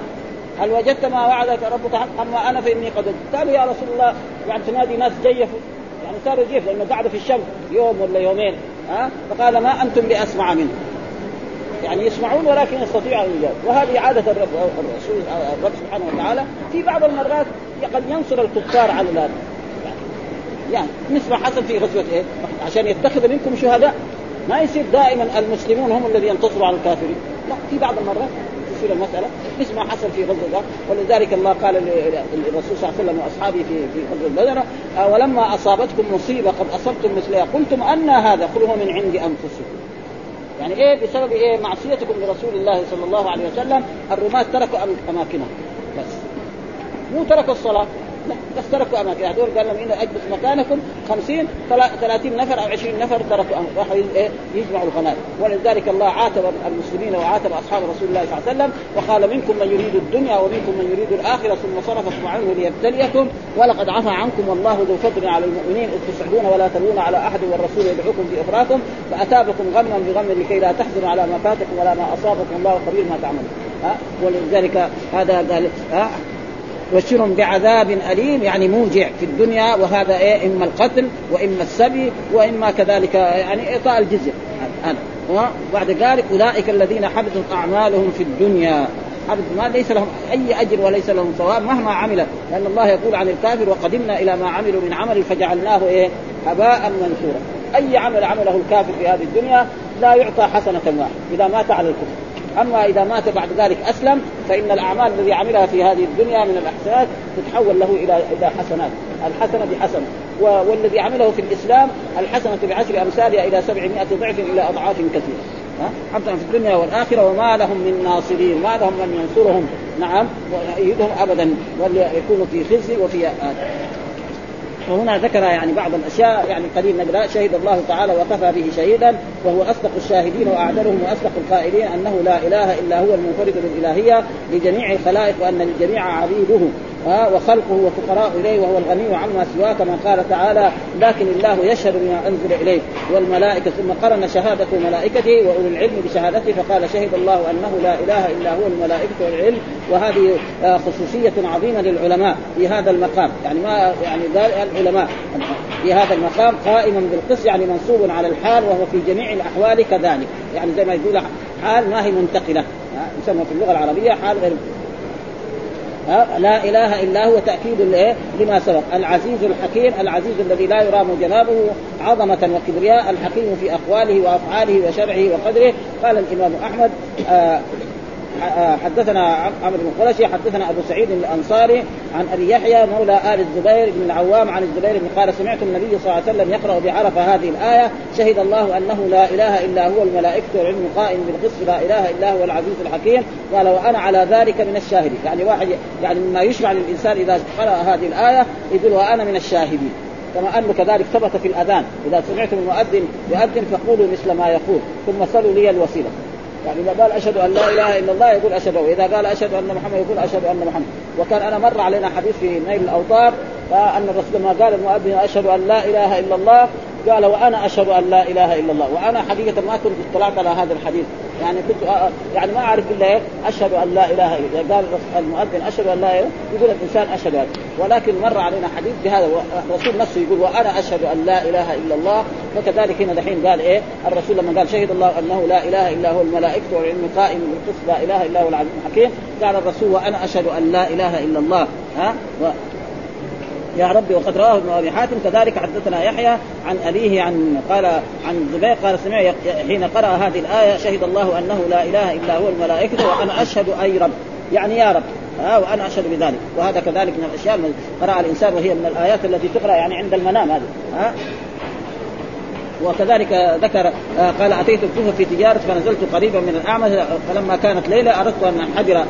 هل وجدت ما وعدك ربك حقا اما أنا فإني قد قالوا يا رسول الله يعني تنادي ناس جيفوا. يعني صاروا جيف لأنه قعد في الشمس يوم ولا يومين ها؟ فقال ما أنتم باسمع منه. يعني يسمعون ولكن يستطيعوا أن وهذه عادة الرب الرسول الرب سبحانه وتعالى في بعض المرات قد ينصر الكفار على ذلك يعني مثل ما حصل في غزوة إيه؟ عشان يتخذ منكم شهداء. ما يصير دائما المسلمون هم الذين ينتصروا على الكافرين. لا في بعض المرات تصير المسألة مثل ما حصل في غزوة ولذلك الله قال للرسول صلى الله عليه وسلم وأصحابه في في غزوة بدر آه، ولما أصابتكم مصيبة قد أصبتم مثلها قلتم أن هذا قل من عند أنفسكم. يعني إيه بسبب إيه معصيتكم لرسول الله صلى الله عليه وسلم الرماة تركوا اماكنهم بس. مو تركوا الصلاة. تركوا اماكن هذول قال لهم ان اجلس مكانكم 50 30 نفر أو 20 نفر تركوا راحوا إيه؟ يجمعوا الغنائم. ولذلك الله عاتب المسلمين وعاتب أصحاب رسول الله صلى الله عليه وسلم وقال منكم من يريد الدنيا ومنكم من يريد الآخرة ثم صرفكم عنه ليبتليكم. ولقد عفى عنكم والله ذو فضل على المؤمنين. إذ تصعدون ولا تلون على أحد والرسول يدعوكم في اخراكم فاتابكم غما بغم لكي لا تحزنوا على ما فاتكم ولا ما أصابكم. الله خبير ما تعملون. ها؟ ولذلك هذا قال ها؟ بشرهم بعذاب أليم يعني موجع في الدنيا وهذا إيه؟ إما القتل وإما السبي وإما كذلك يعني إعطاء الجزية. هذا وبعد ذلك أولئك الذين حبطت أعمالهم في الدنيا. حبط ما ليس لهم أي أجر وليس لهم ثواب مهما عمل. لأن الله يقول عن الكافر وقدمنا إلى ما عملوا من عمل فجعلناه إيه؟ هباء منثورا. أي عمل عمله الكافر في هذه الدنيا لا يعطى حسنة واحدة إذا مات على الكفر. أما إذا مات بعد ذلك أسلم فإن الأعمال الذي عملها في هذه الدنيا من الأحسنات تتحول له إلى إلى حسنات. الحسنة بحسنه والذي عمله في الإسلام الحسنة بعشر أمثالها إلى سبعمائة ضعف إلى أضعاف كثيره حتى في الدنيا والآخرة وما لهم من ناصرين ما لهم من ينصرهم. نعم. ويؤيدهم ابدا. ويكونوا في خزي وفي آه. وهنا ذكر يعني بعض الأشياء يعني قليل نقرا شهد الله تعالى وكفى به شهيدا وهو أصدق الشاهدين وأعدلهم وأصدق القائلين أنه لا إله إلا هو المنفرد بالالهيه لجميع الخلائق وأن الجميع عبيده. ها وخلقه وفقراء إليه وهو الغني عما سواه كما قال تعالى لكن الله يشهد بما أنزل إليه. والملائكة ثم قرن شهادة ملائكته وأولي العلم بشهادته فقال شهد الله أنه لا إله إلا هو الملائكة والعلم. وهذه آه، خصوصية عظيمة للعلماء في هذا المقام. يعني ما يعني العلماء في هذا المقام قائما بالقس يعني منصوب على الحال وهو في جميع الأحوال كذلك. يعني زي ما يقول حال ما هي منتقلة. يسمى في اللغة العربية حال غير لا إله إلا هو تأكيد لما سبق. العزيز الحكيم العزيز الذي لا يرام جنابه عظمة وكبرياء الحكيم في أقواله وأفعاله وشرعه وقدره. قال الإمام أحمد آه حدثنا عمرو بن قرشي حدثنا أبو سعيد الأنصاري عن أبي يحيى مولى آل الزبير بن العوام عن الزبير بن قال سمعت النبي صلى الله عليه وسلم يقرأ بعرفة هذه الآية شهد الله أنه لا إله إلا هو الملائكة والعلم قائم بالقسط لا إله إلا هو العزيز الحكيم قال وأنا على ذلك من الشاهدين يعني واحد يعني مما يشرع للإنسان إذا قرأ هذه الآية يقول وأنا من الشاهدين كما أنه كذلك ثبت في الأذان إذا سمعتم المؤذن يؤذن فقولوا مثل ما يقول ثم صلوا لي الوسيلة. يعني إذا قال أشهد أن لا إله إلا الله يقول اشهد واذا قال أشهد أن محمد يقول أشهد أن محمد. وكان أنا مر علينا حديث في نيل الأوطار أن الرسول ما قال المؤذن أشهد أن لا إله إلا الله قال وأنا أشهد أن لا إله إلا الله. وأنا حقيقة ما كنت اطلعت على هذا الحديث. يعني كنت يعني ما أعرف إلا إيه؟ أشهد أن لا إله إلا الله. قال المؤذن أشهد أن لا إله يقول الإنسان أشهد هذا ولكن مر علينا حديث بهذا. الرسول نفسه يقول وأنا أشهد أن لا إله إلا الله. فكذلك هنا دحين قال إيه؟ الرسول لما قال شهد الله أنه لا إله إلا هو الملائكة والعلم قائم بالقسط لا إله إلا هو العليم الحكيم. قال الرسول وأنا أشهد أن لا إله إلا الله. ها؟ يا ربي وقد رواه ابن أبي حاتم. كذلك حدثنا يحيى عن أبيه عن قال عن زبير قال سمع حين قرأ هذه الآية شهد الله أنه لا إله إلا هو الملائكة وأنا أشهد أي رب. يعني يا رب. ها وأنا أشهد بذلك. وهذا كذلك من الأشياء التي قرا الإنسان وهي من الآيات التي تقرأ يعني عند المنام هذه. ها؟ وكذلك ذكر قال أتيت الكوفه في تجارة فنزلت قريبا من الأعمى فلما كانت ليله أردت أن أنحدر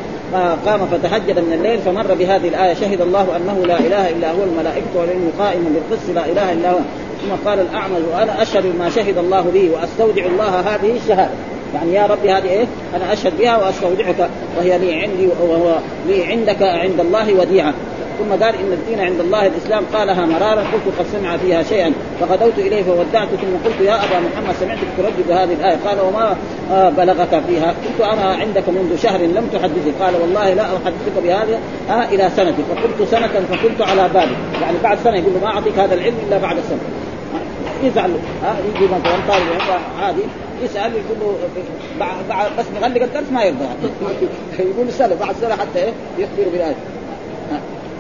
قام فتهجد من الليل فمر بهذه الآية شهد الله أنه لا إله إلا هو الملائكة والعلم قائما بالقسط لا إله إلا هو. ثم قال الأعمى وأنا أشهد ما شهد الله به وأستودع الله هذه الشهادة. يعني يا ربي هذه إيه؟ أنا أشهد بها وأستودعك وهي لي عندي وهو لي عندك عند الله وديعة. ثم قال إن الدين عند الله الإسلام قالها مرارا قلت قد سمع فيها شيئا فغدوت إليه فودعت ثم قلت يا أبا محمد سمعتك تردد هذه الآية قال وما آه بلغك فيها؟ قلت أنا عندك منذ شهر لم تحدثني قال والله لا أحدثك بهذا آه إلى سنه فقلت سنة فكنت على بالي يعني بعد سنة يقول له ما أعطيك هذا العلم إلا بعد سنة. يزعل ها يجي مثلا طالب عادي يسأل يقول له بس نغلق الدرس ما يرضى. *laughs* يقول سنه بعد سنة حتى إيه يخبر بالآية.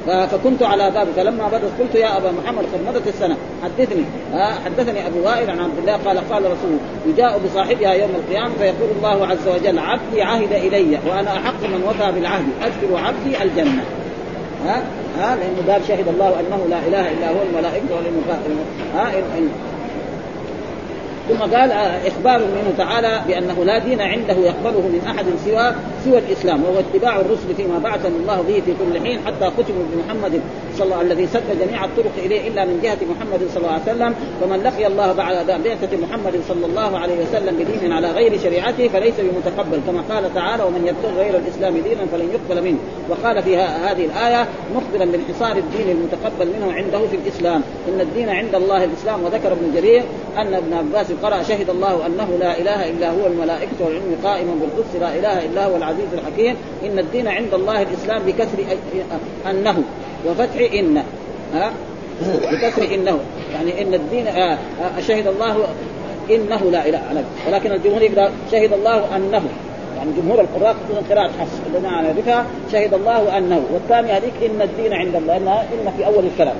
فكنت على بابه فلما بدت قلت يا أبا محمد قد مضت السنة. حدثني حدثني أبو وائل عن عبد الله قال قال رسول يجاء بصاحبها يوم القيامة فيقول الله عز وجل عبدي عهد إلي وأنا أحق من وفى بالعهد. ادخل عبدي الجنة. ها ها لأنه قال شهد الله أنه لا إله إلا هو الملائكة والمقاتل ها ثم قال آه، إخبار منه تعالى بأنه لا دين عنده يقبله من أحد سوى سوى الإسلام وهو اتباع الرسل فيما بعثهم الله به في كل حين حتى ختموا بمحمد صلى الله الذي سد جميع الطرق إليه إلا من جهة محمد صلى الله عليه وسلم فمن لقي الله بعد بعثة محمد صلى الله عليه وسلم بدين على غير شريعته فليس بمتقبل كما قال تعالى ومن يبتغي غير الإسلام دينا فلن يقبل منه. وقال في هذه الآية مخبرا بانحصار الدين المتقبل منه عنده في الإسلام إن الدين عند الله الإسلام وذكر ابن جرير أن ابن عباس قرأ شهد الله أنه لا إله إلا هو الملائكة والعلم قائما بالقدس لا إله إلا هو العزيز الحكيم. إن الدين عند الله الإسلام بكسر أنه وفتح ها؟ بكسر إنه. يعني إن الدين آه آه شهد الله إنه لا الا ولكن الجمهور يقرأ شهد الله أنه. يعني جمهور القراء تكون قراءة حفص على ذكرها شهد الله أنه والثانية هذيك إن الدين عند الله انها إن في أول الكلام.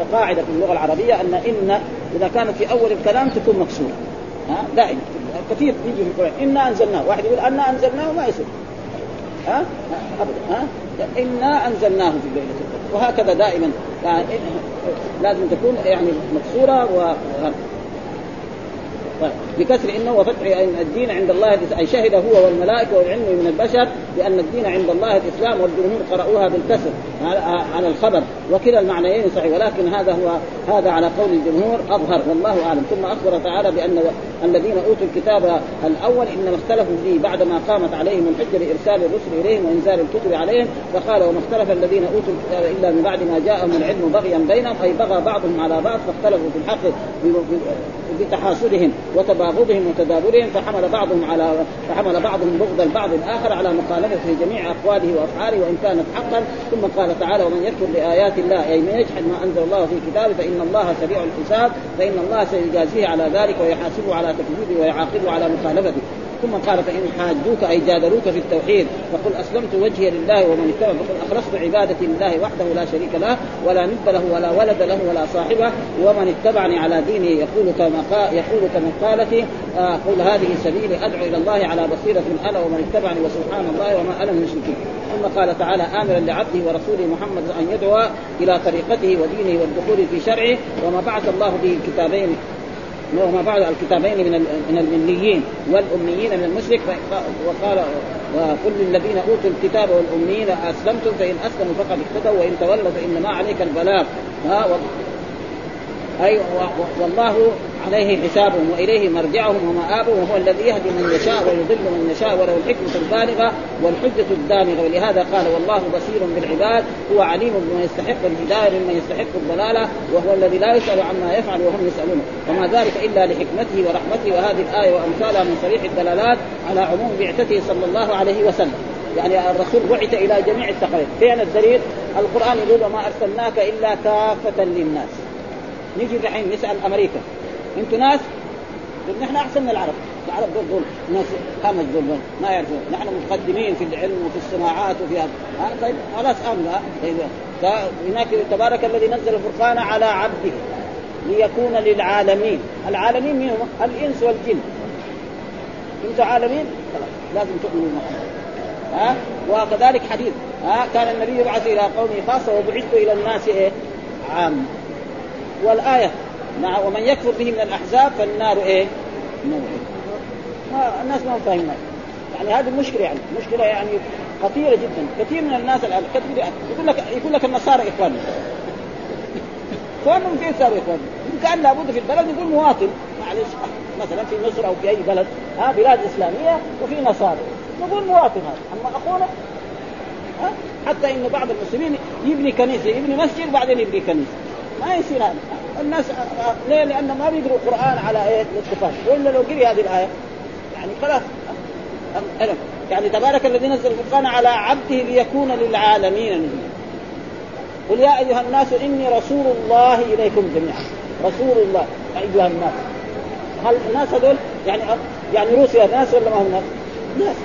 وقاعدة في اللغة العربية أن إن إذا كانت في أول الكلام تكون مكسورة. ها؟ دائما كثير يجي في القرآن. إنا أنزلناه. واحد يقول أنا أنزلناه ما يصير. ها؟ أبدا. ها؟ إنا أنزلناه في ليله القدر وهكذا دائما. يعني لازم تكون يعني مكسورة و بكسر إنه وفتح الدين عند الله أي شهد هو والملائكة والعلم من البشر بأن الدين عند الله الإسلام والجمهور قرأوها بالكسر على الخبر. وكلا المعنيين صحيح. ولكن هذا هو هذا على قول الجمهور أظهر. والله أعلم. ثم أخبر تعالى بأن الذين أوتوا الكتاب الأول إنما اختلفوا فيه بعدما قامت عليهم الحجه بارسال الرسل إليهم وإنزال الكتب عليهم. فقال وما اختلف الذين أوتوا الكتاب إلا من بعد ما جاءهم العلم بغيا بينهم. أي بغى بعضهم على بعض فاختلفوا في الحق بتحاسدهم وتباغضهم وتدابرهم فحمل بعضهم على فحمل بعضهم بغض البعض الآخر على مخالفه جميع أقواله وأفعاله وإن كانت حقا ثم قال تعالى ومن يكفر بآيات الله أي من يجحد ما أنزل الله في كتابه فإن الله سريع الحساب فإن الله سيجازيه على ذلك ويحاسبه على تكذيبه ويعاقبه على مخالفته. ثم قال فإن حاجوك أي جادلوك في التوحيد فقل أسلمت وجهي لله ومن اتبع فقل اخلصت عبادتي لله وحده لا شريك له ولا ند له ولا ولد له ولا صاحبه. ومن اتبعني على دينه يقول كما يقول كما قالت آه قل هذه سبيلي أدعو إلى الله على بصيرة أنا ومن اتبعني وسبحان الله وما أنا من المشركين. ثم قال تعالى آمرا لعبده ورسوله محمد أن يدعو إلى طريقته ودينه والدخول في شرعه. وما بعث الله به الكتابين وما بعد الكتابين من من الامنيين والامنيين من المشرك وقال وكل الذين أوتوا الكتاب والامنيين أسلمتم فإن أسلموا فقد اهتدوا وإن تولوا فإنما عليك البلاغ. ها أي والله عليه حسابهم وإليه مرجعهم ومآبهم وهو الذي يهدي من يشاء ويضل من يشاء وله الحكمة البالغة والحجة الدامغة. ولهذا قال والله بصير بالعباد هو عليم بمن يستحق الهداية ممن يستحق الضلالة وهو الذي لا يسأل عما يفعل وهم يسألون. وما ذلك إلا لحكمته ورحمته وهذه الآية وأمثالها من صريح الدلالات على عموم بعثته صلى الله عليه وسلم. يعني الرسول بعث إلى جميع الثقلين فين الدليل؟ القرآن يقول وما أرسلناك إلا كافة للناس. نجي دحين نسأل أمريكا. أنتم ناس؟ نحن أحسن من العرب. العرب دول دول ناس همج دول, دول ما يعرفون. نحن متقدمين في العلم وفي الصناعات وفي هذا. آه طيب خلاص امن طيب. هناك تبارك الذي نزل الفرقان على عبده ليكون للعالمين. العالمين مين هم؟ الإنس والجن. أنتم عالمين؟ خلاص لازم تؤمنوا بمحمد. ها؟ وكذلك حديث. ها؟ كان النبي يبعث إلى قومه خاصة وبعثت إلى الناس إيه؟ عام والآية مع ومن يكفر به من الأحزاب فالنار إيه؟ ما الناس ما فاهمين. يعني هذه المشكلة يعني مشكلة يعني خطيرة جدا. كثير من الناس الآن يقول لك يقول لك النصارى اخواننا إخوانهم كيف صاروا اخوان؟ كان لابد في البلد يقول مواطن. معلش مثلا في مصر أو في أي بلد ها بلاد إسلامية وفي نصارى. نقول مواطن هذا. أما أخونا حتى ان بعض المسلمين يبني كنيسة يبني مسجد وبعدين يبني كنيسة. ما يصير هذا. الناس ليه؟ لأن ما بيقروا القرآن على إيه؟ الاتفاق. وإلا لو قري هذه الآية يعني خلاص. يعني تبارك الذي نزل القرآن على عبده ليكون للعالمين نذيرا. قل يا أيها الناس إني رسول الله إليكم جميعا. رسول الله أيها الناس. هل الناس هذول يعني يعني روسيا ناس ولا ما هم ناس؟ ناس.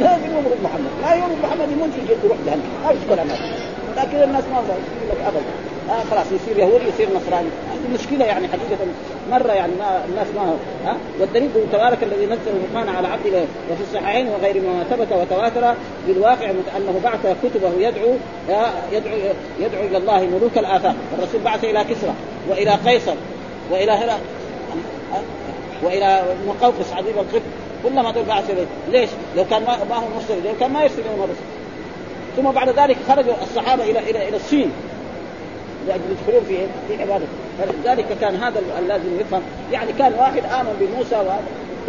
لازم يؤمنوا بمحمد لا يؤمن بمحمد يموت يجي يروح جهنم. ما في كلام لكن الناس ما يقول لك ابدا. آه خلاص يصير يهودي يصير نصراني. هذه مشكلة يعني حقيقة. مرة يعني ما الناس ما ها؟ آه والدليل تبارك الذي نزل القران على عبده وفي الصحيحين وغير ما ثبت وتواتر بالواقع أنه بعث كتبه يدعو يدعو يدعو إلى الله ملوك الآفاق. الرسول بعث إلى كسرى وإلى قيصر وإلى هرا وإلى مقوقس عظيم القبط كلهم هذول بعث إليه. ليش؟ لو كان ما, ما هو مرسل لو كان ما يرسل لهم الرسل ثم بعد ذلك خرجوا الصحابة إلى إلى إلى الصين. لأجل يدخلون في في عبادته. فلذلك كان هذا اللازم يفهم. يعني كان واحد آمن بموسى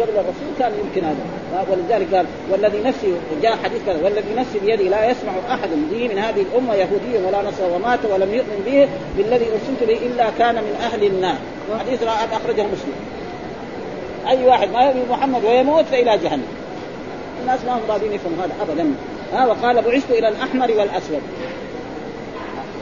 قبل الرسول كان يمكن هذا. ولذلك قال والذي نفسي جاء حديث كذا والذي نفسي بيده لا يسمع أحد به من هذه الأمة يهودي ولا نصر ومات ولم يؤمن به بالذي أرسلت به إلا كان من أهل النار. حديث أخرجه مسلم. أي واحد ما يؤمن محمد ويموت فإلى جهنم. الناس ما هم راضين يفهموا هذا ابدا. ها وقال بعثت إلى الأحمر والأسود.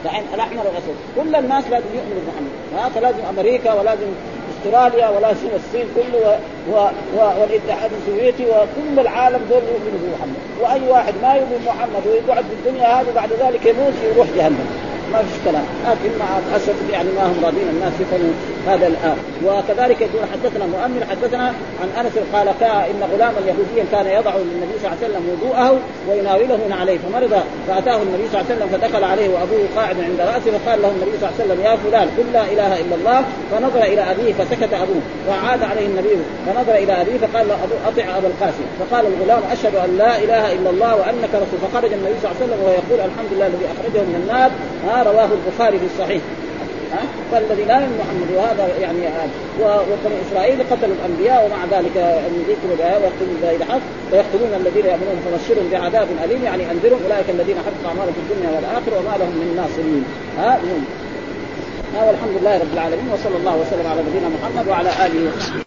دحين الاحمر والاسود كل الناس لازم يؤمنوا بمحمد. ها فلازم أمريكا ولازم أستراليا ولازم الصين كله و... و... والاتحاد السوفيتي وكل العالم دول يؤمنوا بمحمد. وأي واحد ما يؤمن بمحمد ويقعد في الدنيا هذه بعد ذلك يموت يروح جهنم. ما فيش كلام. لكن مع الأسف يعني ما هم راضين الناس يفهموا هذا الآن. وكذلك يقول حدثنا مؤمن حدثنا عن أنس قال إن غلاما يهوديا كان يضع للنبي صلى الله عليه وسلم وضوءه ويناوله عليه فمرض. فأتاه النبي صلى الله عليه وسلم فدخل عليه وأبوه قاعد عند رأسه فقال له النبي صلى الله عليه وسلم يا فلان قل لا إله إلا الله. فنظر إلى أبيه فسكت أبوه وعاد عليه النبي. فنظر إلى أبيه فقال له أطع أبا القاسم. فقال الغلام أشهد أن لا إله إلا الله وأنك رسول. فخرج النبي صلى الله عليه وسلم وهو يقول الحمد لله الذي أخرجه من النار. ها؟ رواه البخاري في الصحيح. فالذي لا محمد وهذا يعني وبني إسرائيل قتلوا الأنبياء ومع ذلك يذكروا الايه ويقتلون بغير حق ويقتلون الذين يأمنون. فبشرهم بعذاب أليم. يعني أنذرهم أولئك الذين حقق أعمالهم في الدنيا والآخرة وما لهم من ناصرين. ها؟ ها والحمد لله رب العالمين وصلى الله وسلم على نبينا محمد وعلى آله وصحبه.